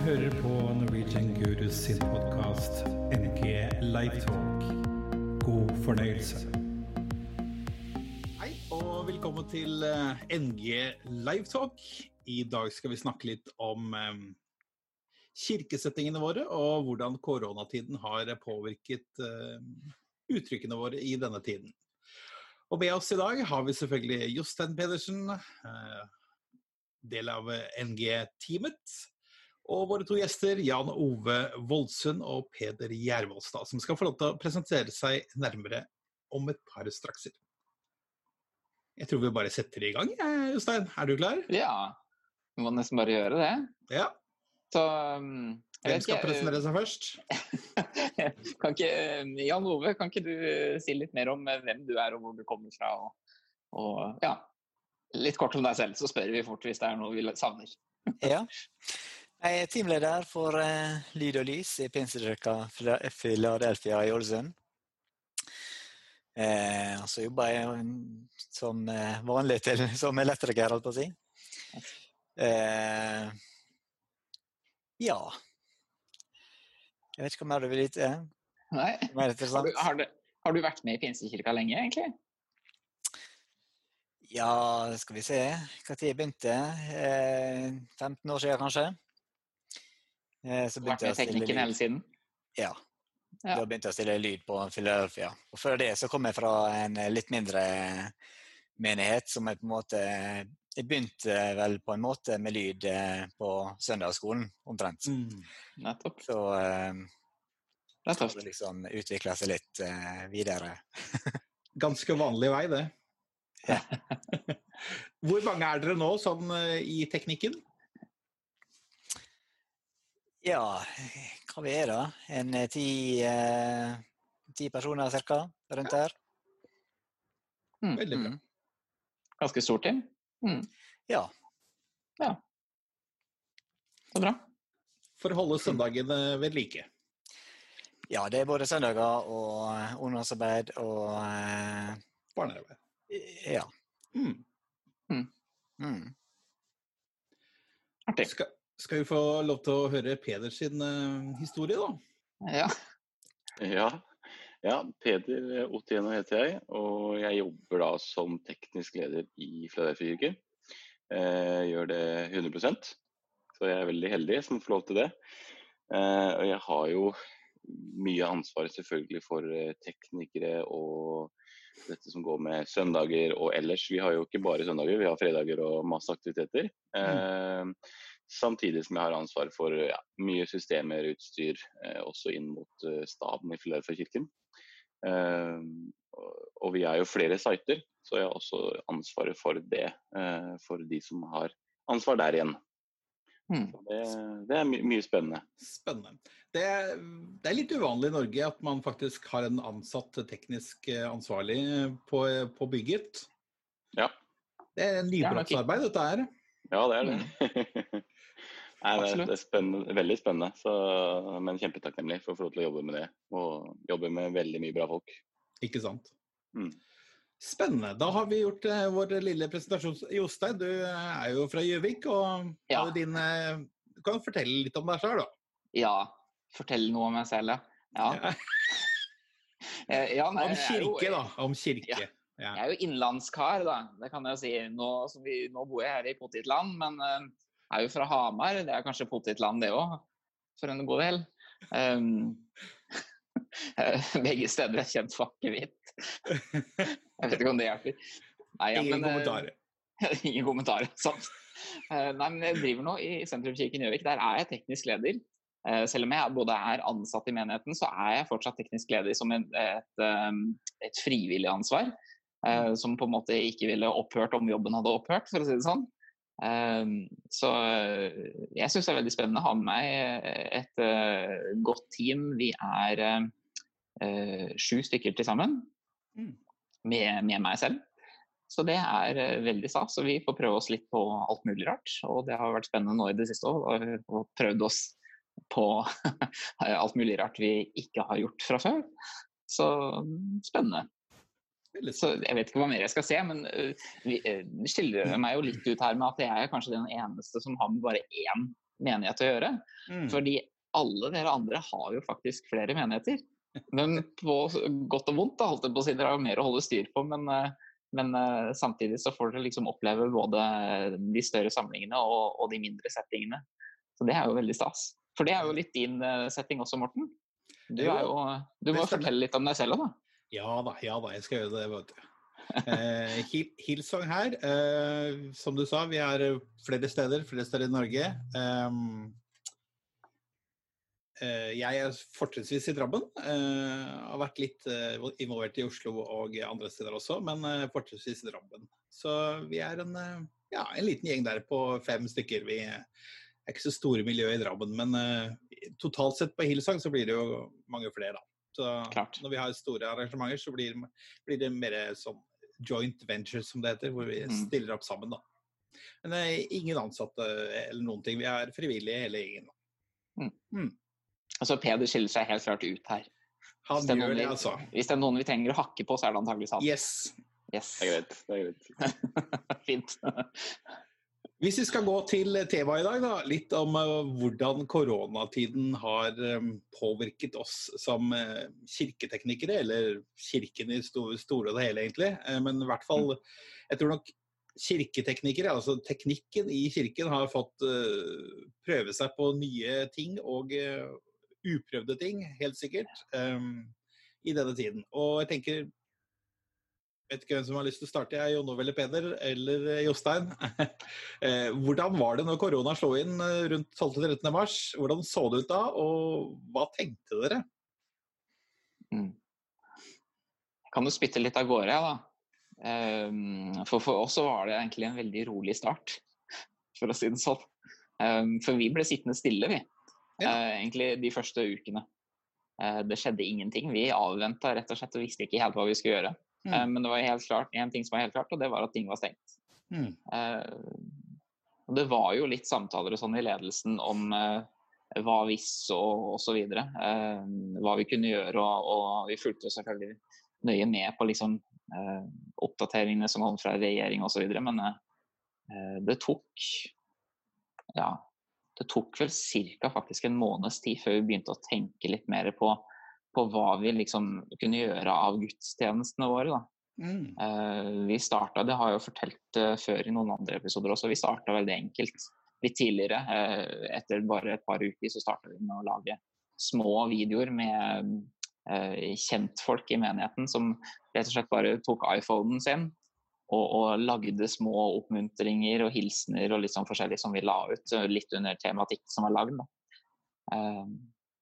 hører på Norwegian Gurus sin podkast NG Lifetalk. God fornøyelse. Hei, og velkommen til eh, NG Lifetalk. I dag skal vi snakke litt om eh, kirkesettingene våre, og hvordan koronatiden har påvirket eh, uttrykkene våre i denne tiden. Og med oss i dag har vi selvfølgelig Jostein Pedersen, del av NG-teamet. Og våre to gjester, Jan Ove Voldsund og Peder Gjervoldstad, som skal få lov til å presentere seg nærmere om et par strakser. Jeg tror vi bare setter i gang, Jostein. Er du klar? Ja, vi må nesten bare gjøre det. Ja. Så um, jeg Hvem skal ikke, presentere seg først? kan ikke, um, Jan Ove, kan ikke du uh, si litt mer om uh, hvem du er og hvor du kommer fra? Og, og ja, litt kort om deg selv, så spør vi fort hvis det er noe vi savner. Ja. Jeg er teamleder for eh, lyd og lys i Pinsekirka Philadelphia i Ålesund. Eh, og så jobber jeg som eh, vanlig til, som elektriker, holdt på å si. Eh, ja. Jeg vet ikke hva mer du vil vite. Nei. Mer Har, du, har, du, har du vært med i Pinsekirka lenge, egentlig? Ja, skal vi se. Når jeg begynte? Eh, 15 år siden, kanskje. Eh, så begynte jeg å stille lyd. hele siden? Ja. Ja. Da begynte jeg å stille lyd på Philadelphia. Og før det så kom jeg fra en eh, litt mindre menighet som jeg på en måte Jeg begynte vel på en måte med lyd eh, på søndagsskolen, omtrent. Mm. Nettopp. Så eh, Det har liksom utvikla seg litt eh, videre. Ganske vanlig vei, det. Ja. Hvor mange er dere nå sånn eh, i teknikken? Ja, hva vi er da? En eh, ti, eh, ti personer ca. rundt her. Mm. Veldig bra. Mm. Ganske stort team? Mm. Ja. Så bra. For å holde søndagene ved like. ja, det er både søndager og eh, ungdomsarbeid og eh, Barnearbeid. Ja. Mm. Mm. Artig. Skal, skal vi få lov til å høre Peder sin uh, historie, da? Ja. Ja. ja, Peder Otieno heter jeg, og jeg jobber da som teknisk leder i Philadelphia Jeg Eh, gjør det 100% så jeg er veldig heldig som får lov til det. Eh, og jeg har jo mye ansvar selvfølgelig for eh, teknikere og dette som går med søndager og ellers. Vi har jo ikke bare søndager, vi har fredager og masse aktiviteter. Eh, Samtidig som jeg har ansvar for ja, mye systemer, utstyr, eh, også inn mot eh, staben i Filadelfia-kirken. Eh, og, og vi er jo flere sider, så jeg har også ansvaret for det. Eh, for de som har ansvar der igjen. Mm. Så det, det er my mye spennende. Spennende. Det, det er litt uvanlig i Norge at man faktisk har en ansatt teknisk eh, ansvarlig på, på bygget. Ja. Det er nybrottsarbeid, dette her. Ja, det er det. Nei, det, Absolutt. det er spennende, veldig spennende, så, men kjempetakknemlig for å få lov til å jobbe med det. Og jobbe med veldig mye bra folk. Ikke sant? Mm. Spennende. Da har vi gjort eh, vår lille presentasjon. Jostein, du er jo fra Gjøvik. og Ja. din, eh, Du kan fortelle litt om deg sjøl, da. ja. Fortell noe om meg selv, ja. ja. Eh, ja nei, Om er jo- kirke, da. Om kirke. Ja. Ja. Jeg er jo innlandskar, da. Det kan jeg jo si. Nå, som vi, nå bor jeg her i potetland, men eh, er jo fra Hamar. Det er kanskje potetland, det òg, for en god del. Um, begge steder er kjent for akevitt. Jeg vet ikke om det hjelper. Nei, ja, Ingen men, eh, kommentarer. Ingen kommentarer, sant. Eh, Nei, men jeg driver nå i Sentrumskirken Gjøvik. Der er jeg teknisk leder. Eh, Selv om jeg både er ansatt i menigheten, så er jeg fortsatt teknisk leder som et, et, um, et frivillig ansvar. eh, Som på en måte ikke ville opphørt om jobben hadde opphørt, for å si det sånn. Eh, Så eh, jeg syns det er veldig spennende å ha med meg et eh, godt team. Vi er eh, sju stykker til sammen, Mm. med, med meg selv. Så det er veldig stas. Så vi får prøve oss litt på alt mulig rart. Og det har vært spennende nå i det siste òg. Og prøvd oss på alt mulig rart vi ikke har gjort fra før. Så mm, spennende. Så jeg vet ikke hva mer jeg skal se, men vi, uh, det skiller meg jo litt ut her med at jeg er kanskje den eneste som har med bare én menighet å gjøre. Mm. Fordi alle dere andre har jo faktisk flere menigheter. Men på godt og vondt, da, holdt jeg på å si. Dere har jo mer å holde styr på. Men, eh, men samtidig så får dere liksom oppleve både de større samlingene og, og de mindre settingene. Så det er jo veldig stas. For det er jo litt din setting også, Morten. Du, er jo, du må fortelle litt om deg selv òg, da. Ja da, ja da, jeg skal gjøre det, vet du. Eh, Hillsong her, eh, som du sa, vi er flere steder, flere steder i Norge. Ehm, eh, jeg er fortrinnsvis i Drammen. Eh, har vært litt eh, involvert i Oslo og andre steder også, men eh, fortrinnsvis i Drammen. Så vi er en, eh, ja, en liten gjeng der på fem stykker. Vi er ikke så store miljøet i Drammen, men eh, totalt sett på Hillsong så blir det jo mange flere, da. Så Klart. når vi har store arrangementer, så blir, blir det mer som joint venture, som det heter, hvor vi Mm. stiller opp sammen, da. Men det er ingen ansatte eller noen ting. Vi er frivillige hele gjengen. Altså, Peder skiller seg helt klart ut her. Han Hvis det gjør det, vi- altså. Hvis det er noen vi trenger å hakke på, så er det antakeligvis han. Yes. Yes. Det er greit. det er greit. Fint. Hvis vi skal gå til temaet i dag, da, litt om eh, hvordan koronatiden har eh, påvirket oss som eh, kirketeknikere, eller kirken i store og det hele, egentlig. Men i hvert fall, jeg tror nok kirketeknikere, altså teknikken i kirken, har fått prøve seg på nye ting og uprøvde ting, helt sikkert, i denne tiden. Og jeg tenker vet ikke hvem som har lyst til å starte, jeg, Jon Ove eller Peder, eller eh, Jostein. Eh, Hvordan var det når korona slo inn eh, rundt 12.-13. mars? Hvordan så det ut da, og hva tenkte dere? Mm. Kan du spytte litt av gårde, da. For for oss så var det egentlig en veldig rolig start, for å si det sånn. For vi ble sittende stille, vi. Ja. Egentlig de første ukene. Det skjedde ingenting. Vi avventa rett og slett og visste ikke helt hva vi skulle gjøre. Mm. Eh, men det var helt klart, en ting som var helt klart, og det var at ting var stengt. Mm. Eh, og det var jo litt samtaler og sånn i ledelsen om eh, hva hvis og osv. Uh, hva vi kunne gjøre. Og, og vi fulgte selvfølgelig nøye med på liksom, eh, oppdateringene som kom fra regjering osv. Men eh, det tok ja, det tok vel ca. faktisk en måneds tid før vi begynte å tenke litt mer på, på hva vi liksom kunne gjøre av gudstjenestene våre. da. Mm. Eh, vi starta, det har jeg jo fortelt eh, før i noen andre episoder også, vi starta veldig enkelt. Litt tidligere, eh, etter bare et par uker, så starta vi med å lage små videoer med kjentfolk i menigheten som rett og slett bare tok iPhonen sin og, og lagde små oppmuntringer og hilsener og litt sånn forskjellig som vi la ut, litt under tematikk som var lagd.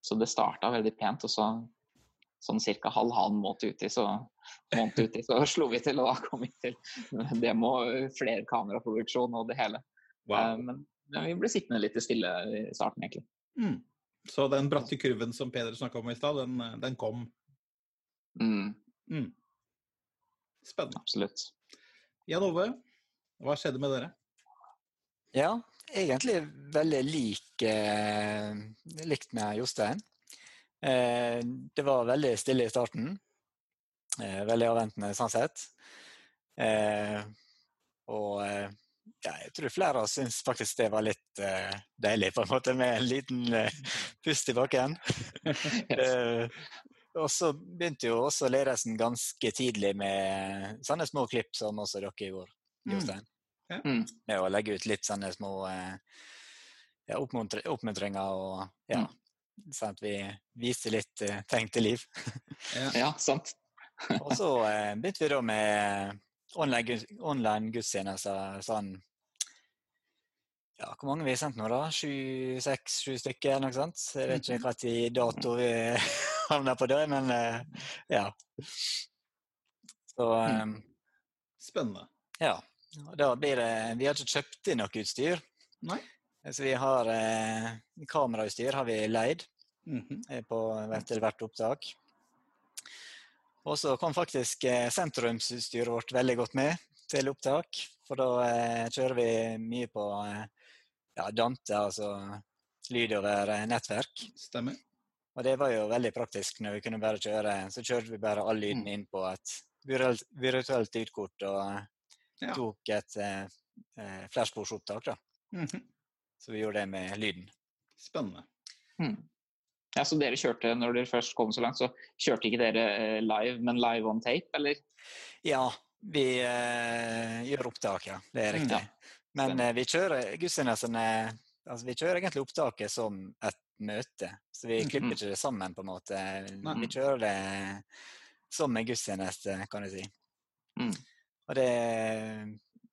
Så det starta veldig pent, og så sånn ca. halvannen måned uti, så, måned uti, så slo vi til, og da kom vi til flere kameraproduksjon og det hele. Eh, Wow. Men, men vi ble sittende litt stille i starten, egentlig. Mm. Så den bratte kurven som Peder snakka om i stad, den, den kom. Mm, Mm. Spennende. absolutt. Jan Ove, hva skjedde med dere? Ja, egentlig veldig lik, eh, likt med Jostein. Eh, det var veldig stille i starten. Eh, veldig avventende sånn sett. Eh, og ja, jeg tror flere av oss syns faktisk det var litt eh, deilig, på en måte, med en liten eh, pust i bakken. Eh, og så begynte jo også ledelsen ganske tidlig med sånne små klipp som også dere gjorde, Mm. Jostein. Mm. Med å legge ut litt sånne små eh, ja, oppmuntringer og ja, sånn at vi viste litt eh, tegn til liv. Ja, sant. Og så eh, begynte vi da med online, online gudstjenester sånn ja, Hvor mange vi har sendt nå, da? Sju, seks, sju stykker? eller Noe sånt. Jeg vet ikke hvilken dato vi havner på det, men eh, ja. Så um, Spennende. ja. Da blir det Vi har ikke kjøpt inn noe utstyr. Nei. Så vi har eh, kamerautstyr har vi leid mm -hmm. på, hvert opptak. Og så kom faktisk eh, sentrumsutstyret vårt veldig godt med til opptak. For da eh, kjører vi mye på eh, ja, Dante, altså lyd over eh, nettverk. Stemmer. Og det var jo veldig praktisk når vi kunne bare kjøre Så kjørte vi bare all lyden inn på et virtuelt, lydkort og Ja. tok et eh, flashbordsopptak, da. Mhm. Så vi gjorde det med lyden. Spennende. Hmm. Ja, Så dere kjørte, når dere først kom så langt, så kjørte ikke dere eh, live, men live on tape, eller? Ja, vi eh, gjør opptak, ja. Det er Mm, riktig. ja. Men eh, vi kjører gudstjenestene altså, Vi kjører egentlig opptaket som et møte. Så vi Mhm. klipper ikke det sammen, på en måte. Nei. Vi kjører det som en gudstjeneste, kan jeg si. Mm. Og det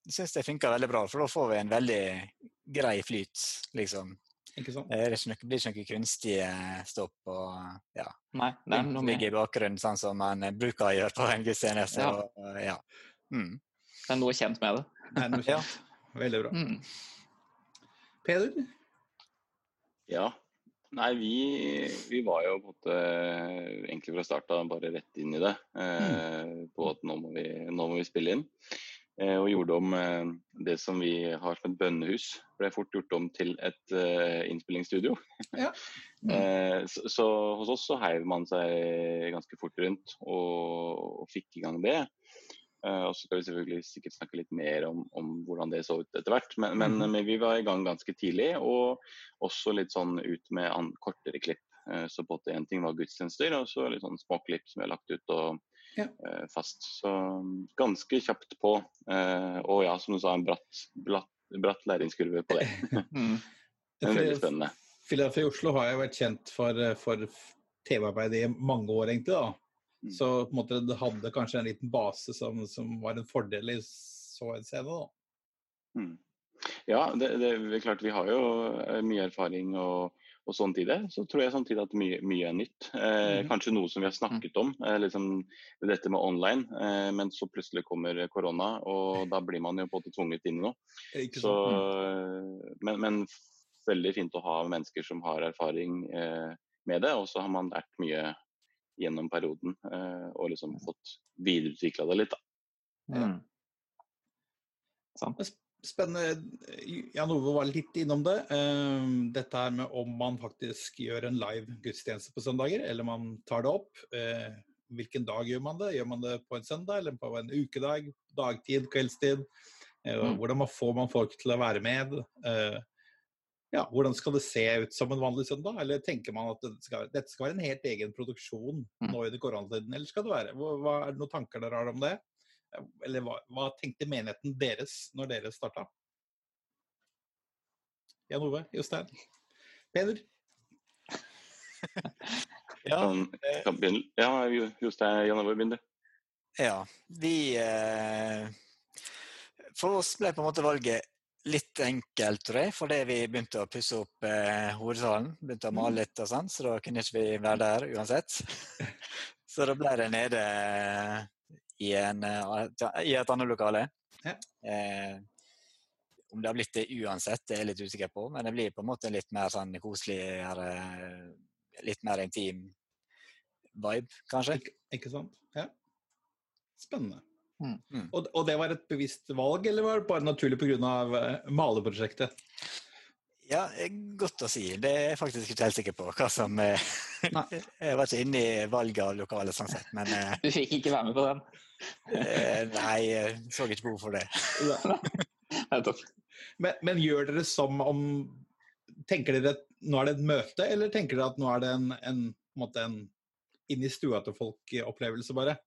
jeg syns det funker veldig bra, for da får vi en veldig grei flyt, liksom. Ikke sant? Det er ikke noe, blir ikke noe kunstige stopp og ja, Nei, det er noe ligger i bakgrunnen, sånn som man bruker å gjøre på en gudstjeneste. Ja. Og, ja. Mm. det er noe kjent med det. Nei, noe Ja. kjent. Veldig bra. Mm. Peder? Ja. Nei, vi, vi var jo på en måte egentlig fra start bare rett inn i det. Eh, på at nå må, vi, nå må vi spille inn. Eh, og gjorde om eh, det som vi har som et bønnehus, ble fort gjort om til et eh, innspillingsstudio. Ja. eh, så, så hos oss så heiv man seg ganske fort rundt og, og fikk i gang det. Eh, og så skal vi selvfølgelig sikkert snakke litt mer om, om hvordan det så ut etter hvert. Men, men, mm. men vi var i gang ganske tidlig, og også litt sånn ut med an, kortere klipp. Så på en ting var gudstjenester, og så litt sånn småklipp som vi har lagt ut og Ja. eh, fast. Så mm, ganske kjapt på. Eh, og ja, som du sa, en bratt, bratt, bratt læringskurve på det. Mm. Men veldig spennende. Philadelphia i Oslo har jo vært kjent for, for TV-arbeid i mange år, egentlig. da. Mm. Så på en måte det hadde kanskje en liten base som, som var en fordel i så en scene. da. Mm. Ja, det, det er klart vi har jo eh, mye erfaring og, og sånn det. Så tror jeg samtidig at mye, mye er nytt. Eh, mm. Kanskje noe som vi har snakket om, eh, liksom dette med online. Eh, men så plutselig kommer korona, og da blir man jo på en måte tvunget inn i noe. Så, sant? eh, men, men veldig fint å ha mennesker som har erfaring eh, med det. Og så har man lært mye gjennom perioden eh, og liksom fått videreutvikla det litt. da. Mm. Sant. Spennende. Jan Ove var litt innom det. Eh, Dette her med om man faktisk gjør en live gudstjeneste på søndager, eller man tar det opp. Eh, Hvilken dag gjør man det? Gjør man det på en søndag eller på en ukedag? Dagtid, kveldstid? Eh, Mm. Hvordan får man folk til å være med? Eh, Ja, hvordan skal det se ut som en vanlig søndag? Eller tenker man at det skal, dette skal være en helt egen produksjon Mm. nå under koronatiden? Eller skal det være? Hva, er det noen tanker dere har om det? Eller hva, hva tenkte menigheten deres når dere starta? Jan Ove, Jostein, Peder? Ja, Kan, kan begynne. ja Jostein Jan Ove, begynn du. ja. Vi eh, For oss ble på en måte valget litt enkelt, tror jeg, fordi vi begynte å pusse opp eh, hovedsalen. Begynte å Mm. male litt og sånn, så da kunne ikke vi være der uansett. Så da ble det nede i, en, eh, i et annet lokale. Ja. Eh, om det har blitt det uansett, det er jeg litt usikker på, men det blir på en måte litt mer sånn koseligere, litt mer intim vibe, kanskje. Ikke, ikke sant? Ja. Spennende. Mm. Og, og det var et bevisst valg, eller var det bare naturlig pga. Uh, maleprosjektet? Ja, eh, godt å si. Det er jeg faktisk ikke helt sikker på hva som eh, Nei. Jeg var ikke inne i valget av lokale, sånn sett, men eh, Du fikk ikke være med på den. eh, Nei, jeg så ikke behov for det. Nettopp. Men, men gjør dere som om Tenker dere at nå er det et møte, eller tenker dere at nå er det en, en, en, måte en inn i stua til folk-opplevelse, bare?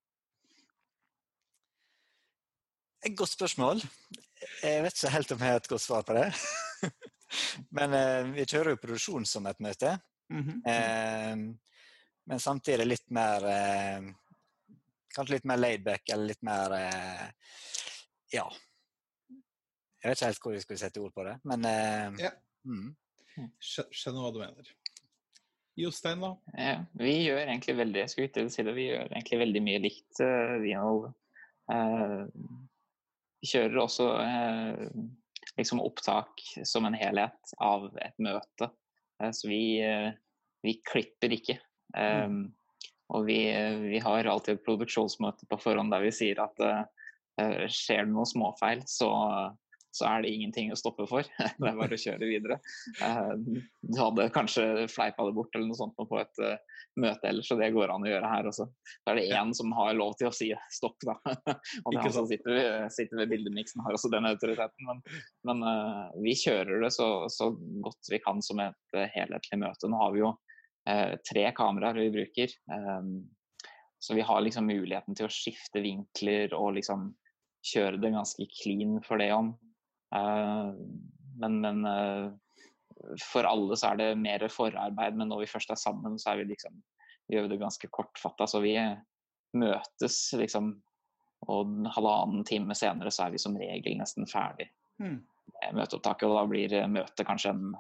Et godt spørsmål. Jeg vet ikke helt om jeg har et godt svar på det. Men eh, vi kjører jo produksjon som et møte. Mhm. Eh, men samtidig litt mer eh, Kanskje litt mer laidback, eller litt mer eh, Ja. Jeg vet ikke helt hvor vi skulle sette ord på det, men eh, Ja. mm. Skjønner hva du mener. Jostein, da? Ja, vi gjør egentlig veldig jeg skulle til å si det, vi gjør egentlig veldig mye likt, uh, vi eh, Vi kjører også eh, liksom opptak som en helhet av et møte. Eh, så vi, eh, vi klipper ikke. Eh, Og vi, vi har alltid et produksjonsmøte på forhånd der vi sier at skjer det noen småfeil, så, så er det ingenting å stoppe for. Det er bare å kjøre videre. Eh, du hadde kanskje fleipa det bort eller noe sånt på et uh, møte ellers, og det går an å gjøre her også. Da er det én som har lov til å si stopp, da. Og det er han som sitter, sitter ved bildemiksen, har også den autoriteten. Men, men uh, vi kjører det så, så, godt vi kan som et helhetlig møte. Nå har vi jo tre kameraer vi bruker. Så vi har liksom muligheten til å skifte vinkler og liksom kjøre det ganske clean for det om. Uh, men, men uh, for alle så er det mer forarbeid, men når vi først er sammen, så er vi liksom vi gjør det ganske kortfatta. Så vi møtes liksom, og halvannen time senere så er vi som regel nesten ferdig mm. med møteopptaket. Og da blir møtet kanskje en,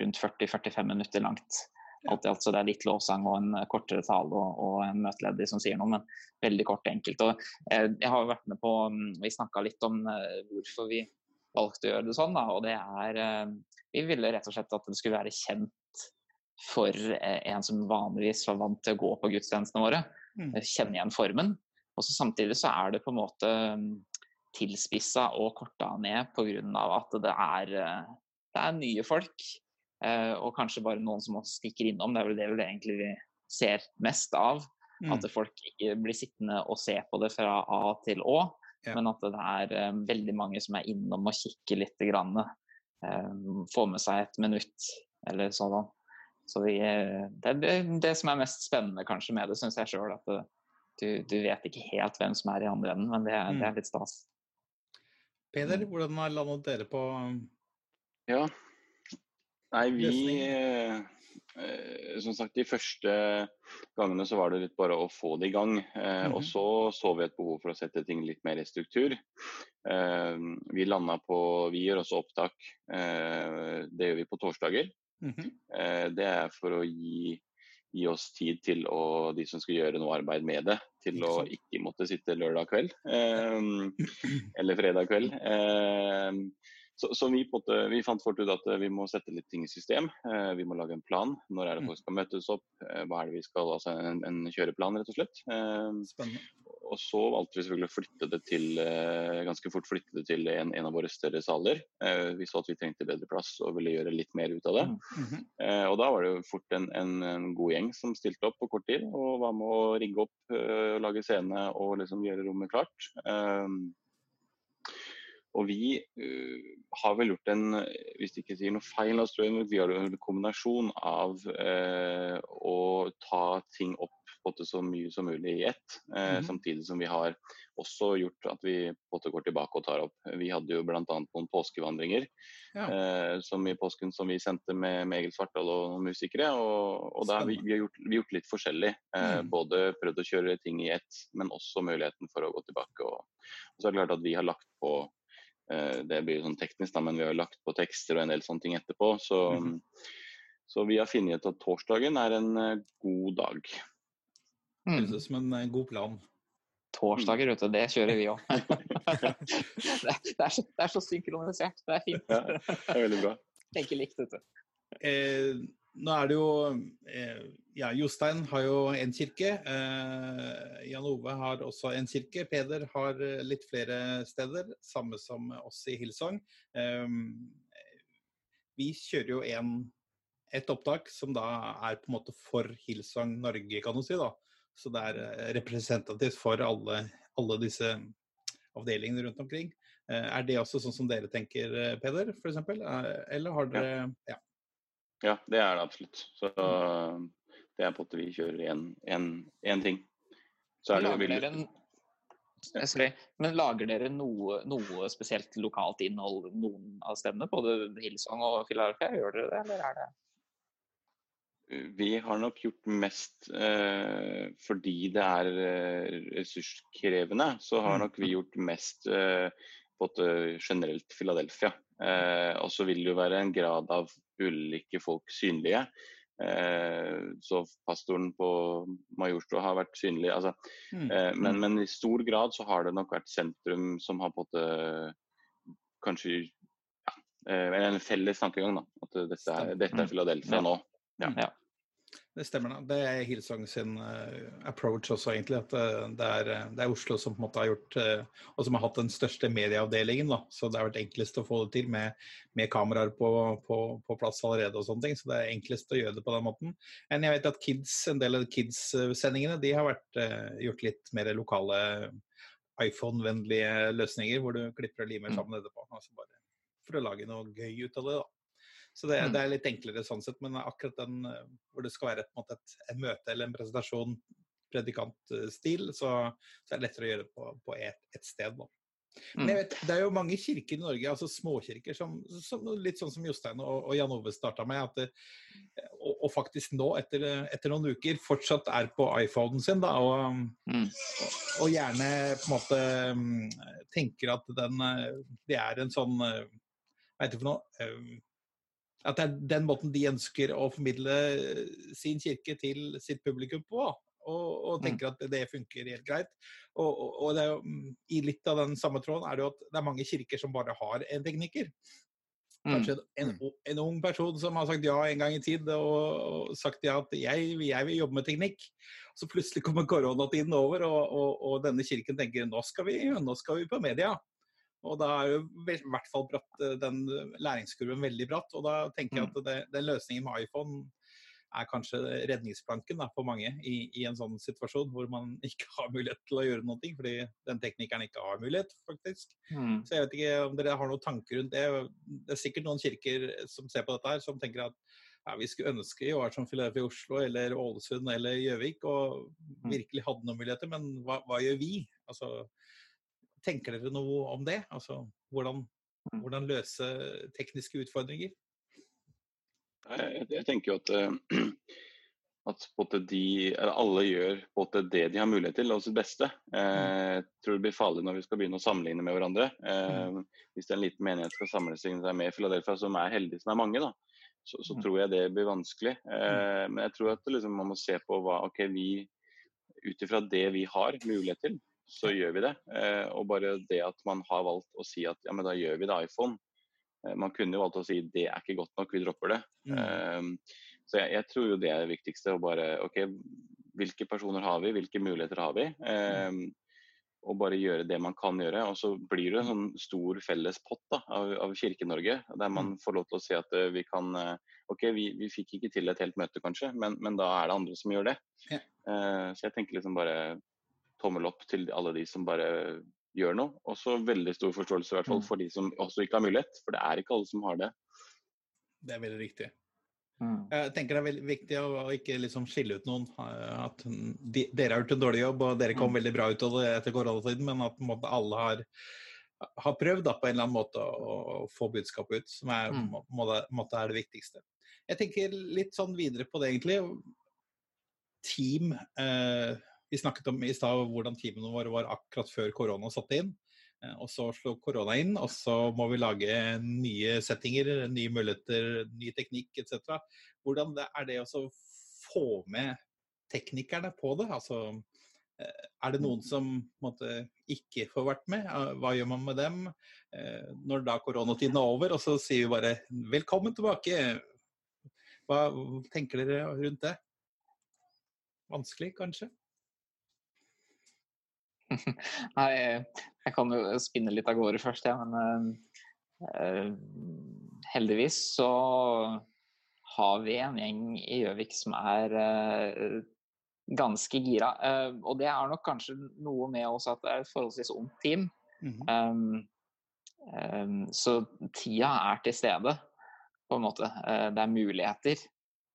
rundt 40-45 minutter langt alt i alt. Så det er litt lovsang og en kortere tale og, og en møteleder som sier noe, men veldig kort og enkelt. Og, eh, jeg har vært med på mm, Vi snakka litt om eh, hvorfor vi valgte å gjøre det sånn. Da, og det er eh, Vi ville rett og slett at det skulle være kjent for eh, en som vanligvis var vant til å gå på gudstjenestene våre. Mm. Eh, kjenne igjen formen. Og så samtidig så er det på en måte mm, tilspissa og korta ned pga. at det er, det er nye folk. Og kanskje bare noen som også stikker innom. Det er vel det vi egentlig ser mest av. Mm. At folk ikke blir sittende og se på det fra A til Å, ja. men at det er um, veldig mange som er innom og kikker litt. Grann, um, får med seg et minutt eller sånn. Så vi, det er det, det, som er mest spennende kanskje med det, syns jeg sjøl. At du, du, vet ikke helt hvem som er i andre enden, men det, mm. det er litt stas. Peder, hvordan har landet dere på Ja, Nei, vi eh, Som sagt, de første gangene så var det litt bare å få det i gang. Eh, mm -hmm. Og så så vi et behov for å sette ting litt mer i struktur. Eh, vi landa på Vi gjør også opptak. Eh, det gjør vi på torsdager. Mm det er for å gi gi oss tid til å, de som skal gjøre noe arbeid med det, til å ikke måtte sitte lørdag kveld eh, eller fredag kveld. Eh, så, så vi, måte, vi, fant fort ut at eh, vi må sette litt ting i system. Eh, vi må lage en plan. Når er det mm. folk skal møtes opp? Eh, hva er det vi skal, altså en, en kjøreplan, rett og slett. Eh, Spennende. Og så valgte vi selvfølgelig å flytte det til, eh, ganske fort flytte det til en, en av våre større saler. Eh, vi så at vi trengte bedre plass og ville gjøre litt mer ut av det. Mm -hmm. og da var det jo fort en, en, en, god gjeng som stilte opp på kort tid og var med å rigge opp lage scene og liksom gjøre rommet klart. Og vi uh, har vel gjort en, hvis det ikke sier noe feil, så vi har en kombinasjon av uh, å ta ting opp på så mye som mulig i ett, uh, mm -hmm. samtidig som vi har også gjort at vi på en går tilbake og tar opp. Vi hadde jo bl.a. noen påskevandringer ja. som i påsken som vi sendte med, med Egil Svartdal og noen musikere. Og, og har vi, vi, har gjort, vi gjort litt forskjellig. Mm. Både prøvd å kjøre ting i ett, men også muligheten for å gå tilbake. Og, og så er det klart at vi har lagt på Eh, det blir sånn teknisk, da, men vi har lagt på tekster og en del sånne ting etterpå. Så, mm. så vi har funnet ut at torsdagen er en uh, god dag. Mm. Høres ut som en uh, god plan. Torsdager, vet du, det kjører vi òg. det, det, er så synkronisert. Det er fint. Ja, det er veldig bra. Tenker likt, vet du. Eh, nå er det jo eh, Ja, Jostein har jo en kirke. Eh, Jan Ove har også en kirke. Peder har eh, litt flere steder, samme som oss i Hillsong. Vi kjører jo en, et opptak som da er på en måte for Hillsong Norge, kan du si. da. Så det er representativt for alle, alle disse avdelingene rundt omkring. Er det også sånn som dere tenker, Peder, f.eks.? Eller har dere ja. Ja, det er det absolutt. Så mm. det er på en måte vi kjører én ting. Så er det lager dere en, sorry, men lager dere noe, noe, spesielt lokalt innhold noen av stemmene? Både Hillsong og Philadelphia, gjør dere det, eller er det vi har nok gjort mest eh, fordi det er eh, ressurskrevende. Så har nok vi gjort mest eh, på et generelt Philadelphia. Eh, og så vil det jo være en grad av ulike folk synlige. Eh, så pastoren på Majorstua har vært synlig. Altså, mm. eh, men, men, i stor grad så har det nok vært sentrum som har på en måte kanskje ja, en felles tankegang. da, At dette er, dette er Philadelphia nå. Ja. Det stemmer. da. Det er Hillsong sin uh, approach også, egentlig. At uh, det, er, det, er, Oslo som på en måte har gjort Og som har hatt den største medieavdelingen. da, Så det har vært enklest å få det til med, med kameraer på, på, på, plass allerede og sånne ting. Så det er enklest å gjøre det på den måten. Men jeg vet at kids, en del av kids-sendingene de har vært gjort litt mer lokale iPhone-vennlige løsninger, hvor du klipper og limer mm. sammen etterpå. Altså bare for å lage noe gøy ut av det. da. Så det, mm. det, er litt enklere sånn sett, men akkurat den eh, hvor det skal være et, et, et møte eller en presentasjon, predikantstil, så, så, er det lettere å gjøre det på, på et, et, sted. nå. Men jeg mm. vet, det er jo mange kirker i Norge, altså småkirker, som, som litt sånn som Jostein og, og Jan Ove starta med, det, og, og, faktisk nå, etter, etter, noen uker, fortsatt er på iPhonen sin, da, og, mm. og, og, gjerne på en måte mm, tenker at den, eh, det er en sånn eh, Hva heter det for noe? At det er den måten de ønsker å formidle eh, sin kirke til sitt publikum på. Og, og mm. tenker at det funker helt greit. Og, og, og jo, mm, i litt av den samme tråden er det jo at det er mange kirker som bare har en tekniker. Kanskje mm. en, en, ung person som har sagt ja en gang i tid og, sagt ja at jeg, jeg, vil jobbe med teknikk. Så plutselig kommer koronatiden over, og, denne kirken tenker nå skal vi, nå skal vi på media. Og da er jo i hvert fall bratt, eh, den læringskurven veldig bratt. Og da tenker jeg at mm. det, den løsningen med iPhone er kanskje redningsplanken da, for mange i, i, en sånn situasjon hvor man ikke har mulighet til å gjøre noe, fordi den teknikeren ikke har mulighet, faktisk. Mm. Så jeg vet ikke om dere har noen tanker rundt det. Det er sikkert noen kirker som ser på dette her, som tenker at ja, vi skulle ønske vi var som Filadelfia i Oslo eller Ålesund eller Gjøvik og mm. virkelig hadde noen muligheter, men hva, hva gjør vi? Altså, Tenker dere noe om det? Altså hvordan, mm. hvordan løse tekniske utfordringer? Jeg, jeg tenker jo at, eh, at de, alle gjør det de har mulighet til, og sitt beste. Eh, mm. Jeg tror det blir farlig når vi skal begynne å sammenligne med hverandre. Hvis det hvis en liten menighet skal samle seg med Philadelphia, som er heldig som er mange, da, så, så, tror jeg det blir vanskelig. Men jeg tror at liksom, man må se på hva ok, vi ut ifra det vi har mulighet til, så gjør vi det. Eh, og bare det at man har valgt å si at ja, men da gjør vi det iPhone. Eh, man kunne jo valgt å si det er ikke godt nok, vi dropper det. Mm. Eh, så jeg, jeg, tror jo det er det viktigste. å bare, ok, Hvilke personer har vi, hvilke muligheter har vi? Mm. Og bare gjøre det man kan gjøre. Og så blir det en sånn stor felles pott da, av, av Kirke-Norge, der man mm. får lov til å si at vi kan Ok, vi, vi fikk ikke til et helt møte, kanskje, men, men, da er det andre som gjør det. Ja. så jeg tenker liksom bare tommel opp til alle de som bare gjør noe. Og så veldig stor forståelse i hvert fall mm. for de som også ikke har mulighet, for det er ikke alle som har det. Det er veldig riktig. Mm. Jeg tenker det er veldig viktig å ikke liksom skille ut noen. At de, dere har gjort en dårlig jobb, og dere kom mm. veldig bra ut av det etter koronatiden, men at måte, alle har, har prøvd da, på en eller annen måte å, å få budskapet ut, som er, mm. måte, måte er det viktigste. Jeg tenker litt sånn videre på det, egentlig. Team. Eh, vi snakket om i stad hvordan teamene våre var akkurat før korona satte inn. Eh, og så slo korona inn, og så må vi lage nye settinger, nye muligheter, ny teknikk etc. Hvordan er det å få med teknikerne på det? Altså, eh, er det noen som måtte, ikke får vært med? Eh, hva gjør man med dem? Når da koronatiden er over, og så sier vi bare 'velkommen tilbake'. Hva tenker dere rundt det? Vanskelig, kanskje? Nei, jeg kan jo spinne litt av gårde først, ja, men uh, heldigvis så har vi en gjeng i Gjøvik som er uh, ganske gira. Uh, og det er nok kanskje noe med også at det er et forholdsvis ungt team. Mm -hmm. um, um, så tida er til stede, på en måte. det er muligheter.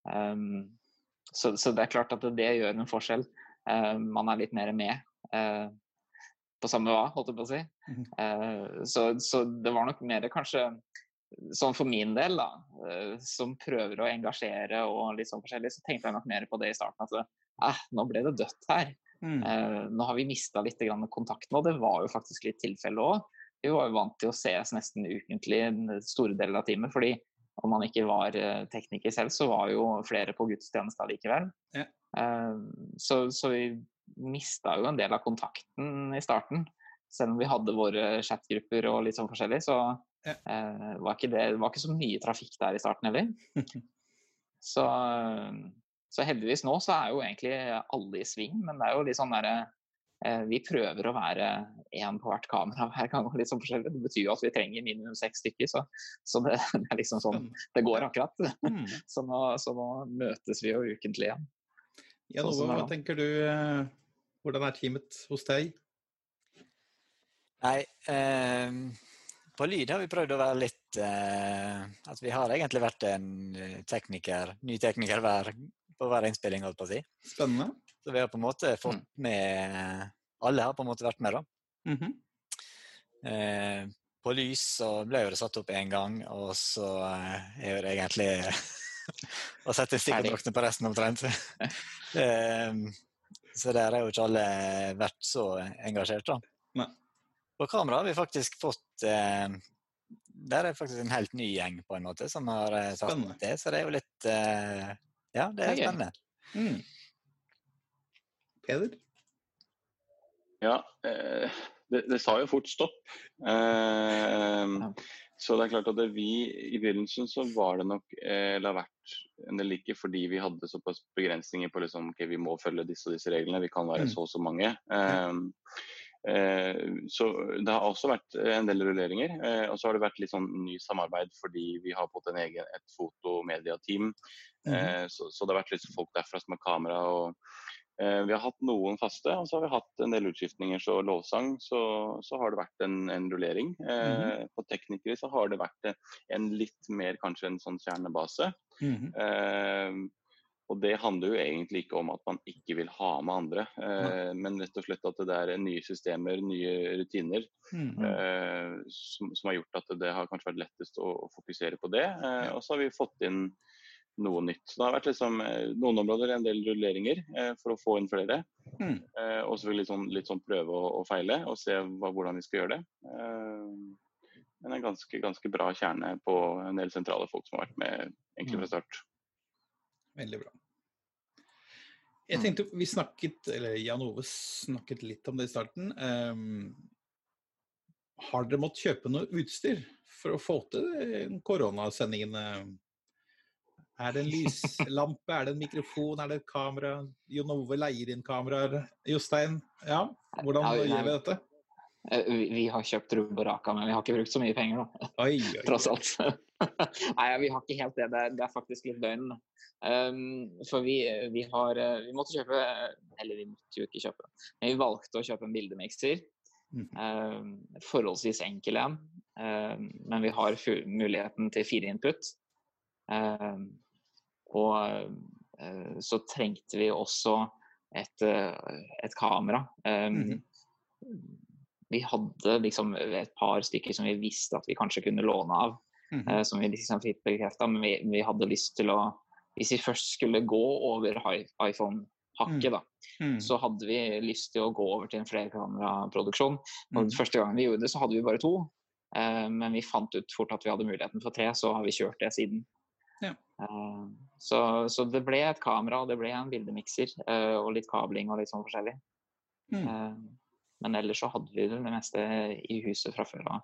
Um, så, så, det er klart at det gjør en forskjell. man er litt mer med på samme hva, holdt jeg på å si. Uh, så, så, det var nok mer kanskje sånn for min del, da, uh, som prøver å engasjere og litt sånn forskjellig, så tenkte jeg nok mer på det i starten. At eh, nå ble det dødt her. Mm. Uh, nå har vi mista litt kontakten, og det var jo faktisk litt tilfelle òg. Vi var jo vant til å ses nesten ukentlig store deler av teamet. fordi om man ikke var tekniker selv, så var jo flere på gudstjeneste likevel. Ja. Så, så vi mista jo en del av kontakten i starten. Selv om vi hadde våre chatgrupper og litt sånn forskjellig, så ja. eh, var ikke det var ikke så mye trafikk der i starten heller. så, Så heldigvis nå så er jo egentlig alle i sving, men det er jo litt sånn derre eh, Vi prøver å være én på hvert kamera hver gang. og litt sånn forskjellig. Det betyr jo at vi trenger minimum seks stykker, så, så det, det, er liksom sånn det går akkurat. Mm. Så nå, så nå møtes vi jo ukentlig igjen. Jan Sånn er hva tenker du? eh, Hvordan er teamet hos deg? Nei, eh, på lyd har vi prøvd å være litt eh, At vi har egentlig vært en eh, tekniker, ny tekniker hver, på hver innspilling, holdt på å si. Spennende. Så vi har på en måte fått med Alle har på en måte vært med, da. Mhm. Eh, på lys så ble jo det satt opp én gang, og så eh, er jo det egentlig å sette stikkontraktene på resten omtrent. eh, så der har jo ikke alle vært så engasjert, da. Nei. På kamera har vi faktisk fått eh, Der er faktisk en helt ny gjeng på en måte som har eh, tatt Spennende. det, så det er jo litt eh, Ja, det er spennende. Mm. Peder? Ja, eh, det, det sa jo fort stopp. Eh, Ja. Så det er klart at det, vi i begynnelsen så var det nok eh, la vært en del like fordi vi hadde såpass begrensninger på liksom, ok, vi må følge disse og disse reglene, vi kan være Mm. så og så mange. Um, eh, så det har også vært en del rulleringer. Eh, og så har det vært litt sånn ny samarbeid fordi vi har fått en egen, et fotomediateam. Mhm. Eh, så, så det har vært litt folk derfra som har kamera. og eh, Vi har hatt noen faste, og så har vi hatt en del utskiftninger. Så lovsang, så, så har det vært en, en rullering. Eh, På teknikere så har det vært en litt mer kanskje en sånn kjernebase. Mhm. Eh, og det handler jo egentlig ikke om at man ikke vil ha med andre, eh, men rett og slett at det er nye systemer, nye rutiner, mm eh, som, som har gjort at det har kanskje vært lettest å, å fokusere på det. Eh, og så har vi fått inn noe nytt. Så det har vært liksom, eh, noen områder en del rulleringer eh, for å få inn flere. Mm. Eh, og så vil litt sånn, litt sånn prøve å, å feile og se hva, hvordan vi skal gjøre det. Eh, men en ganske, ganske bra kjerne på en del sentrale folk som har vært med egentlig fra start. Veldig bra. Jeg tenkte vi snakket, eller Jan Ove snakket litt om det i starten. Um, har dere måttet kjøpe noe utstyr for å få til eh, koronasendingene? Er det en lyslampe, er det en mikrofon, er det et kamera? Jon Ove leier inn kameraer. Jostein, ja, hvordan Ja, gjør vi dette? Eh, Vi, vi har kjøpt rubb og raka, men vi har ikke brukt så mye penger, da. Oi, oi, tross alt. Nei, vi har ikke helt det. Det er, det er faktisk litt døgn. Um, for vi, vi har eh, Vi måtte kjøpe Eller vi måtte jo ikke kjøpe, men vi valgte å kjøpe en bildemikser. Mm. Um, forholdsvis enkel en, um, men vi har muligheten til fire input. Um, og eh, så trengte vi også et, eh, et kamera. Um, -hmm. Vi hadde liksom et par stykker som vi visste at vi kanskje kunne låne av Mm -hmm. som vi liksom fikk bekrefta, men vi, vi hadde lyst til å Hvis vi først skulle gå over iPhone-hakket, da, Mm. så hadde vi lyst til å gå over til en flerkameraproduksjon. Mhm. Første gangen vi gjorde det, så hadde vi bare to. Eh, men vi fant ut fort at vi hadde muligheten for tre, så har vi kjørt det siden. Eh, så, så det ble et kamera, og det ble en bildemikser, eh, og litt kabling og litt sånn forskjellig. Mhm. Eh, Men ellers så hadde vi det meste i huset fra før av.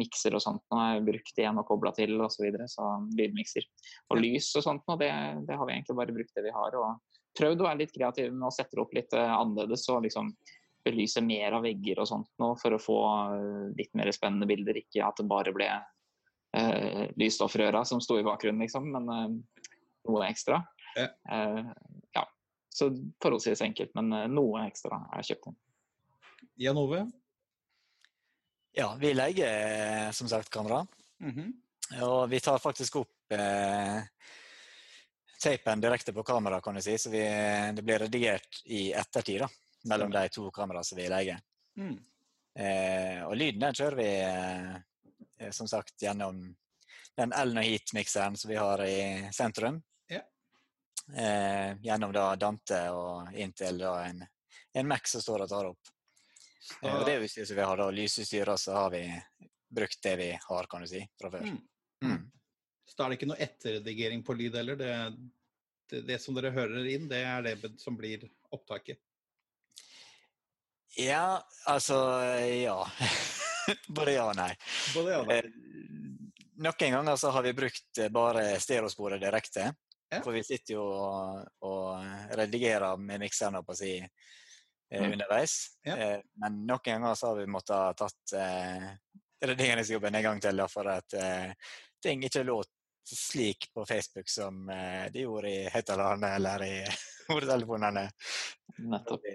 Mikser og sånt nå er brukt igjen og kobla til osv. Så, videre, så lydmikser. Og lys og sånt nå, det, det har vi egentlig bare brukt det vi har. Og prøvd å være litt kreative med å sette det opp litt annerledes og liksom belyse mer av vegger og sånt nå for å få litt mer spennende bilder. Ikke at det bare ble uh, lysstoffrøra som sto i bakgrunnen, liksom, men eh, noe ekstra. Ja. Eh, ja. Så forholdsvis enkelt, men eh, noe ekstra er kjøpt inn. Jan Ove? Ja, vi leier eh, som sagt kamera. Mhm. Og vi tar faktisk opp eh, teipen direkte på kamera, kan du si. Så vi, det blir redigert i ettertid da, mellom de to kameraene som vi leier. Mm. Eh, og lyden den kjører vi eh, som sagt gjennom den Elno Heat-mikseren som vi har i sentrum. Ja. Eh, gjennom da Dante og inntil da en, en Mac som står og tar opp. Eh, og det utstyret som vi har, da, lysutstyr, så har vi brukt det vi har, kan du si, fra før. Mm. Mm. Så da er det ikke noe etterredigering på lyd heller. Det, det, det som dere hører inn, det er det som blir opptaket. Ja, altså Ja. Både ja og nei. Både ja, da. Eh, noen ganger så har vi brukt eh, bare stereosporet direkte. Ja. For vi sitter jo og, og redigerer med mikseren på å si, eh, Mm. underveis. Ja. Eh, men noen ganger så har vi måttet tatt eh, redigeringsjobben en gang til da, for at eh, ting ikke låt slik på Facebook som eh, de gjorde i høyttalerne eller i hodetelefonene Nettopp. vi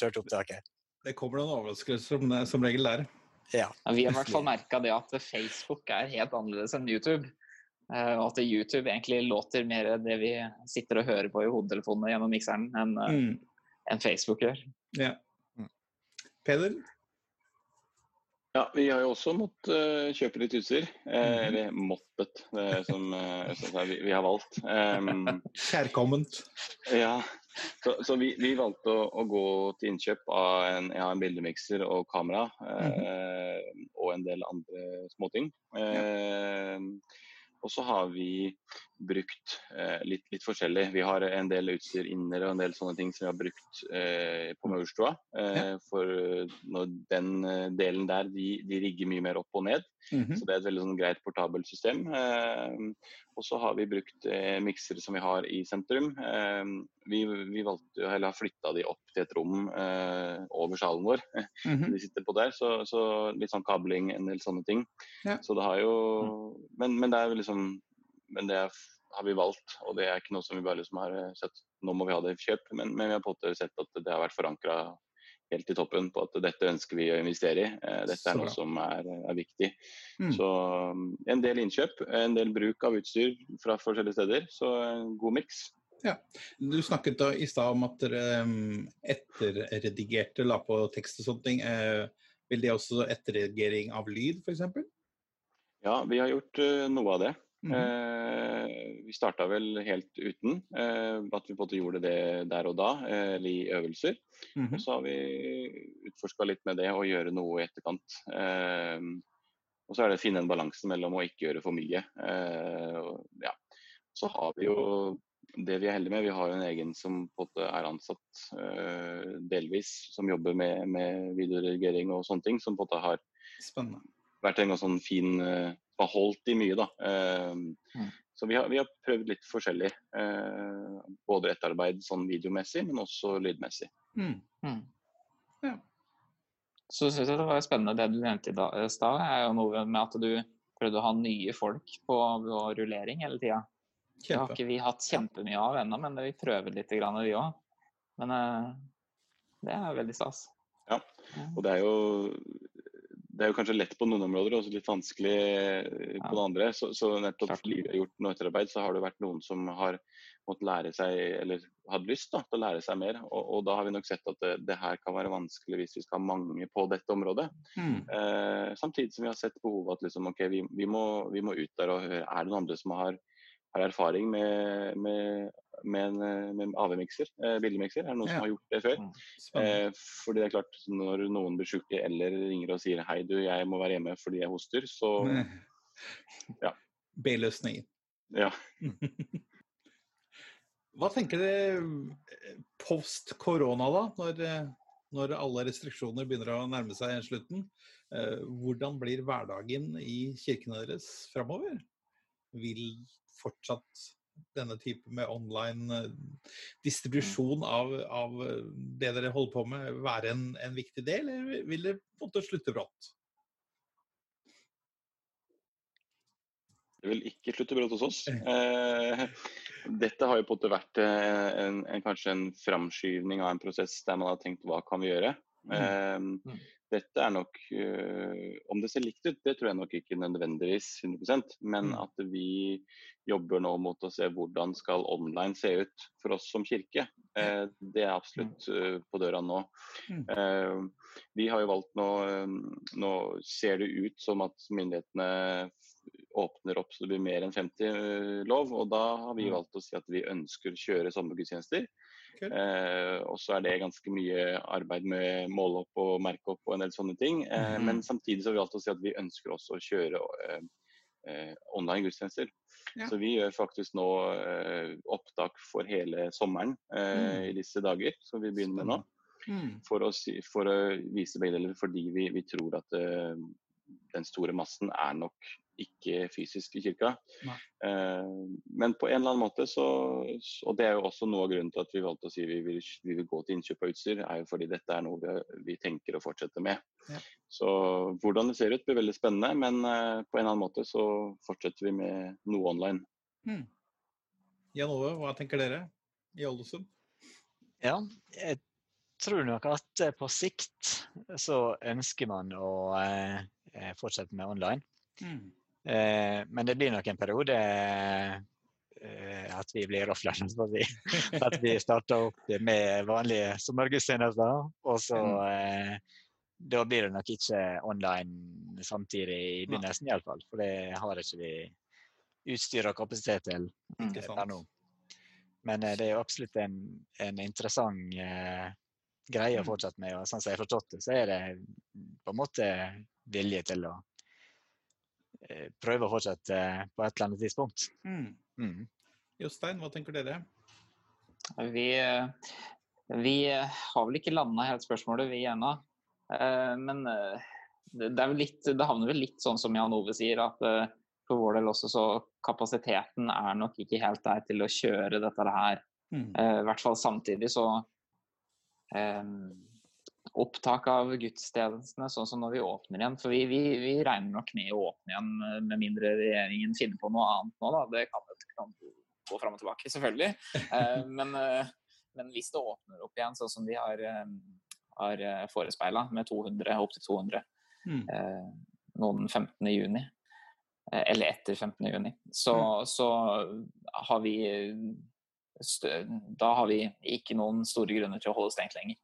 kjørte opptaket. Det kommer noen overraskelser som, som regel der. Ja. Vi har i hvert fall merka det at Facebook er helt annerledes enn YouTube. Eh, og at YouTube egentlig låter mer det vi sitter og hører på i hodetelefonene gjennom mikseren, enn eh, Mm. en Facebook gjør. Ja. Mm. Peder? Ja, vi har jo også måttet uh, kjøpe litt utstyr. Eh, Mhm. Eller måttet, det som uh, vi, vi har valgt. Um, Kjærkomment. ja, så, så vi, vi valgte å, å gå til innkjøp av en, ja, en bildemikser og kamera. Eh, Og en del andre småting. Eh, og så har vi brukt eh, litt, litt forskjellig. Vi har en del utstyr inne og en del sånne ting som vi har brukt eh, på Maurstua. Eh, For når den eh, delen der, de, de rigger mye mer opp og ned. Mhm. Så det er et veldig sånn greit portabelt system. Eh, og så har vi brukt eh, miksere som vi har i sentrum. Eh, vi, vi valgte eller har flytta de opp til et rom eh, over salen vår. Mhm. de sitter på der, så, så litt sånn kabling, en del sånne ting. Ja. Så det har jo men, men det er jo liksom Men det har vi valgt, og det er ikke noe som vi bare liksom har eh, sett nå må vi ha det i kjøp. Men, men vi har på en måte sett at det har vært forankra helt i toppen på at dette ønsker vi å investere i. Eh, Dette er noe som er, er viktig. Mm. Så um, en del innkjøp, en del bruk av utstyr fra forskjellige steder. Så en god miks. Du snakket da i stad om at dere um, etterredigerte, la på tekst og sånne ting. Eh, vil det også etterredigering av lyd, f.eks.? Ja, vi har gjort eh, noe av det. Mhm. Eh, vi starta vel helt uten. eh, at vi på en måte gjorde det der og da, eh, eller i øvelser. Mhm. Og så har vi utforska litt med det og gjøre noe i etterkant. Eh, og så er det å finne en balanse mellom å ikke gjøre for mye. Eh, og, ja. Så har vi jo det vi er heldige med, vi har jo en egen som på en måte er ansatt eh, delvis, som jobber med, med videoredigering og sånne ting. Som på en måte har Spennende. vært en sånn fin eh, har i mye, da. Eh, Mm. Så vi har, vi har prøvd litt forskjellig. eh, både etterarbeid sånn videomessig, men også lydmessig. Mm. Mm. Ja. Så syns jeg det var spennende det du nevnte i da- stad, er jo noe med at du prøvde å ha nye folk på, på rullering hele tida. Det har ikke vi hatt kjempemye av ennå, men vi prøver litt, grann, vi òg. Men eh, det er veldig stas. Ja, Og det er jo det er jo kanskje lett på noen områder og litt vanskelig eh, på Ja. det andre. Så, så nettopp Klart. fordi vi har gjort noe etterarbeid, så har det vært noen som har måttet lære seg, eller hadde lyst da, til å lære seg mer. Og, og da har vi nok sett at det, det her kan være vanskelig hvis vi skal ha mange på dette området. Mm. Eh, samtidig som vi har sett behovet at liksom, okay, vi, vi, må, vi må ut der og høre er det noen andre som har, har erfaring med, med, med en eh, med AV-mikser, eh, bildemikser. Er det noen Ja. som har gjort det før? Eh, fordi det er klart, når noen blir syke eller ringer og sier hei, du, jeg må være hjemme fordi jeg hoster, så ja. B-løsningen. ja. Hva tenker dere post korona, da? Når, eh, når alle restriksjoner begynner å nærme seg slutten. Eh, Hvordan blir hverdagen i kirkene deres framover? Vil fortsatt denne type med online eh, distribusjon av, av eh, det dere holder på med, være en, en viktig del, eller vil det på en måte slutte brått? Det vil ikke slutte brått hos oss. Eh, dette har jo på en måte vært eh, en, en, kanskje en framskyvning av en prosess der man har tenkt hva kan vi gjøre. Eh, dette er nok eh, Om det ser likt ut, det tror jeg nok ikke nødvendigvis 100% men Mm. at vi jobber nå mot å se hvordan skal online se ut for oss som kirke. Eh, det er absolutt eh, på døra nå. Mm. Vi har jo valgt nå Nå ser det ut som at myndighetene åpner opp så det blir mer enn 50 eh, lov. Og da har vi Mm. valgt å si at vi ønsker å kjøre sommergudstjenester. Eh, og så er det ganske mye arbeid med måle opp og merke opp og en del sånne ting. Eh, mm. Men samtidig så har vi valgt å si at vi ønsker også å kjøre eh, eh, online gudstjenester. Ja. Så vi gjør faktisk nå eh, opptak for hele sommeren eh, Mm. i disse dager, som vi begynner med nå Mm. for å, for å vise begge deler, fordi vi, vi tror at den store massen er nok ikke fysisk i kirka. Eh, men på en eller annen måte så Og det er jo også noe av grunnen til at vi valgte å si vi vil, vi vil gå til innkjøp av utstyr, er jo fordi dette er noe vi, vi tenker å fortsette med. Ja. Så hvordan det ser ut blir veldig spennende, men eh, på en eller annen måte så fortsetter vi med noe online. Hmm. Jan Ove, hva tenker dere i Ålesund? Ja, jeg tror nok at eh, på sikt så ønsker man å eh, eh, fortsette med online. Mm. Eh, men det blir nok en periode eh, at vi blir offline. så vi- At vi starter opp med vanlige sommergudstjenester. Og så eh, Da blir det nok ikke online samtidig i begynnelsen, iallfall. For det har ikke vi utstyr og kapasitet til per nå. Men det er jo absolutt en, en interessant eh, greie å Mm. fortsette med. Og sånn som jeg har forstått det, så er det på en måte vilje til å eh, prøve å fortsette eh, på et eller annet tidspunkt. Mm. Mm. Jostein, hva tenker dere? Vi, vi har vel ikke landa helt spørsmålet, vi ennå. Eh, Men eh, det, er litt, det havner vel litt sånn som Jan Ove sier, at eh, for vår del også så kapasiteten er nok ikke helt der til å kjøre dette her. Eh, I hvert fall samtidig så eh, Opptak av gudstjenestene sånn som når vi åpner igjen. For vi, vi, vi regner nok med å åpne igjen eh, med mindre regjeringen finner på noe annet nå, da. Det kan kan gå fram og tilbake, selvfølgelig. Eh, men, eh, men hvis det åpner opp igjen sånn som de har, har forespeila, med 200, opp til 200 Hmm. eh, nå 15. juni, eller etter 15. juni, så, så har vi Da har vi ikke noen store grunner til å holde stengt lenger.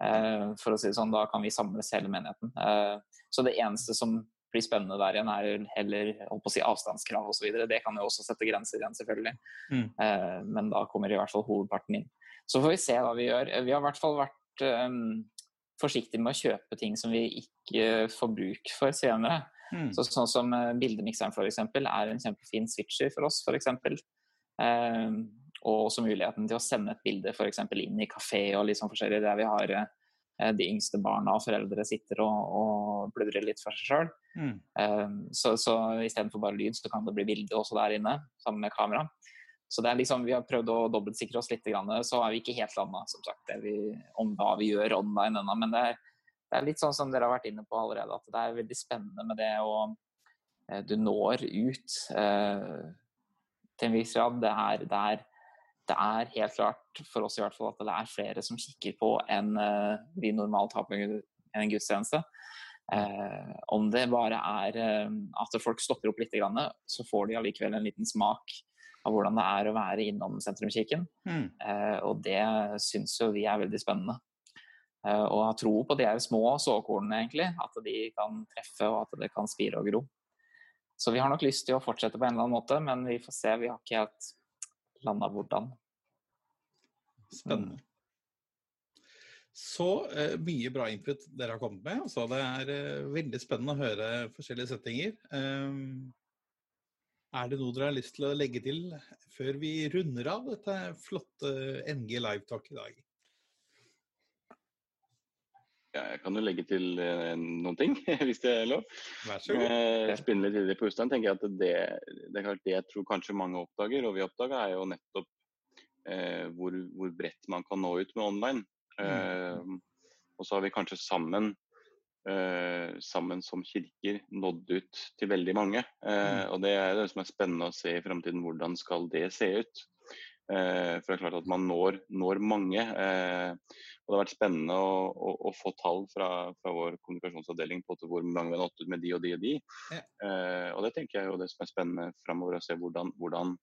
Eh, for å si det sånn, Da kan vi samles hele menigheten. Eh, så det eneste som blir spennende der igjen, er heller holdt på å si, avstandskrav osv. Det kan jo også sette grenser igjen, selvfølgelig. Mm. Eh, men da kommer i hvert fall hovedparten inn. Så får vi se hva vi gjør. Vi har i hvert fall vært um, forsiktige med å kjøpe ting som vi ikke får bruk for senere. Mm. Så, sånn som Bildemikseren eksempel, er en kjempefin switcher for oss, for eksempel. Og også muligheten til å sende et bilde eksempel inn i kafé og litt sånn forskjellig, der vi har eh, de yngste barna og foreldre sitter og, og pludrer litt for seg sjøl. Hmm. Så, så istedenfor bare lyd, så kan det bli bilde også der inne, sammen med kamera. Så det er liksom, Vi har prøvd å dobbeltsikre oss litt, så er vi ikke helt landa som sagt, det vi, om hva vi gjør online ennå. Men det er, det er litt sånn som dere har vært inne på allerede, at det er veldig spennende med det å eh, Du når ut eh, til en viss grad. Det er, det, er, det er helt klart for oss i hvert fall at det er flere som kikker på enn eh, vi normalt har på en gudstjeneste. Eh, om det bare er eh, at folk stopper opp litt, så får de allikevel en liten smak av hvordan det er å være innom sentrumskirken. Mm. Eh, og det syns jo vi er veldig spennende. Eh, og ha tro på de her små såkornene, egentlig. At de kan treffe, og at det kan spire og gro. Så vi har nok lyst til å fortsette på en eller annen måte, men vi får se. Vi har ikke helt landa hvordan. Spennende. Så uh, mye bra input dere har kommet med. Altså, det er uh, veldig spennende å høre forskjellige settinger. Um, er det noe dere har lyst til å legge til før vi runder av dette flotte NG Live Talk i dag? Ja, jeg kan jo legge til eh, noen ting, hvis det er lov. Vær så god. Eh, Spinne litt videre på Jostein, tenker jeg at det, det er klart det jeg tror kanskje mange oppdager, og vi oppdaga, er jo nettopp eh, hvor, hvor bredt man kan nå ut med online. Eh, og så har vi kanskje sammen, eh, sammen som kirker nådd ut til veldig mange. Eh, og det er det som er spennende å se i fremtiden, hvordan skal det se ut. Eh, for det er klart at man når, når mange. Og det har vært spennende å, å, å få tall fra, fra, vår kommunikasjonsavdeling på hvor mange vi har nådd ut med de og de og de. Ja. Eh, og det tenker jeg er jo det som er spennende framover, å se hvordan, hvordan,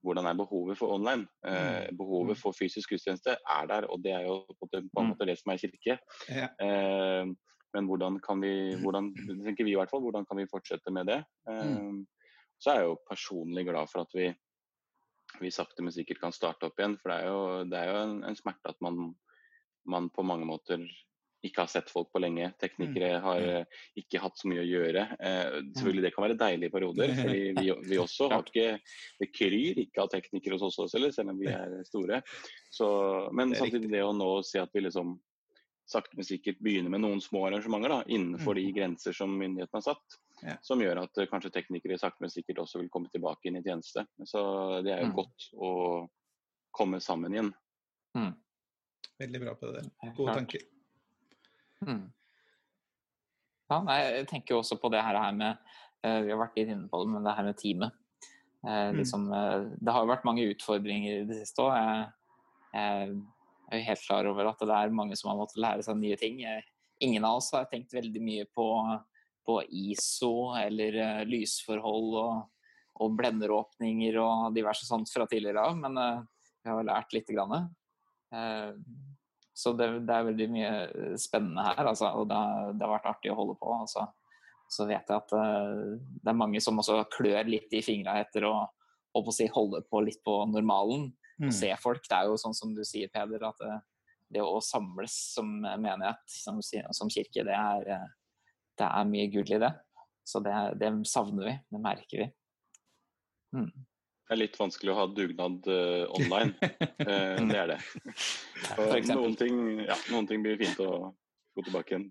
hvordan er behovet for online. Eh, behovet for fysisk gudstjeneste er der, og det er jo på en Mm. måte det som er kirke. Ja. Eh, men hvordan kan vi, hvordan, det tenker vi i hvert fall, hvordan kan vi fortsette med det? Mm. Så er jeg jo personlig glad for at vi, vi sakte, men sikkert kan starte opp igjen. For det er jo, det er jo en, en smerte at man, man på mange måter ikke har sett folk på lenge. Teknikere Mm. har eh, ikke hatt så mye å gjøre. Eh, selvfølgelig Det kan være deilige perioder. fordi vi, vi også har ikke Det kryr ikke av teknikere hos oss eller, selv om vi er store. Så, men Det er samtidig det å nå si at vi liksom sakte, men sikkert begynner med noen små arrangementer da, innenfor Mm. de grenser som myndighetene har satt. Ja. Som gjør at eh, kanskje teknikere sakte, men sikkert også vil komme tilbake inn i tjeneste. Så det er jo Mm. godt å komme sammen igjen. Veldig bra på det. Gode tanker. Mm. Ja, jeg tenker jo også på det her med eh, Vi har vært litt inne på det, men det her med teamet. Eh, Mm. liksom, eh, det har jo vært mange utfordringer i det siste òg. Jeg, jeg er helt klar over at det er mange som har måttet lære seg nye ting. Ingen av oss har tenkt veldig mye på, på ISO eller lysforhold og, og blenderåpninger og diverse sånt fra tidligere av, men vi har lært lite grann. Eh, så det, det er veldig mye spennende her, altså, og det, har- det har vært artig å holde på. Altså. Så vet jeg at eh, det er mange som også klør litt i fingra etter å, å si, holde på litt på normalen. Mm. Se folk. Det er jo sånn som du sier, Peder, at det, det å samles som menighet, som, som kirke, det er, eh, det er mye gull i det. Så det, det savner vi. Det merker vi. Mm. Det er litt vanskelig å ha dugnad uh, online. Uh, det er det. For noen, ting, ja, noen ting blir fint å gå tilbake igjen.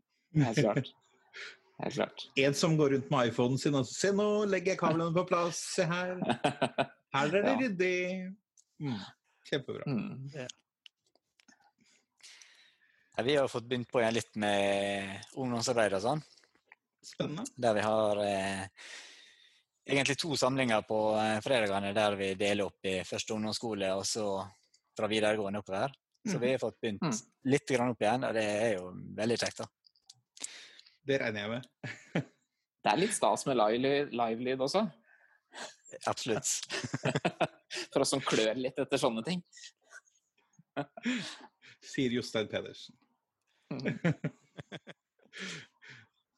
Helt klart. Helt klart. En som går rundt med iPhonen sin og Se, nå legger jeg kablene på plass. Se her. Her er det Ja. ryddig. Mm. Kjempebra. mm. Ja, vi har fått begynt på igjen litt med ungdomsarbeid og sånn. Spennende. Der vi har eh, egentlig to samlinger på eh, fredagene der vi deler opp i første ungdomsskole og så fra videregående oppover. Så Mm. vi har fått begynt Mm. litt opp igjen, og det er jo veldig kjekt. da. Det regner jeg med. Det er litt stas med live- livelyd også. Absolutt. For oss som klør litt etter sånne ting. Sier Jostein Pedersen.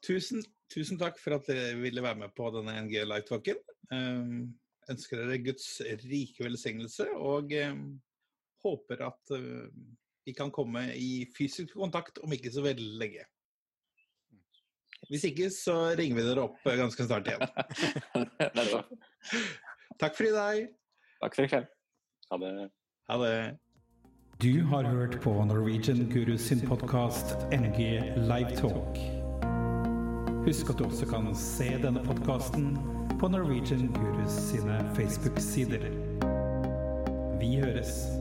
Tusen, tusen takk for at dere ville være med på denne NG Live-talken. Um, ønsker dere Guds rike velsignelse og um, håper at uh, vi kan komme i fysisk kontakt om ikke så veldig lenge. Hvis ikke, så ringer vi dere opp ganske snart igjen. Takk for i dag. Takk for i kveld. Ha det. Ha det. Du har hørt på Norwegian Guru sin podkast NG Livetalk. Husk at du også kan se denne podkasten på Norwegian Gurus sine Facebook-sider. Vi høres.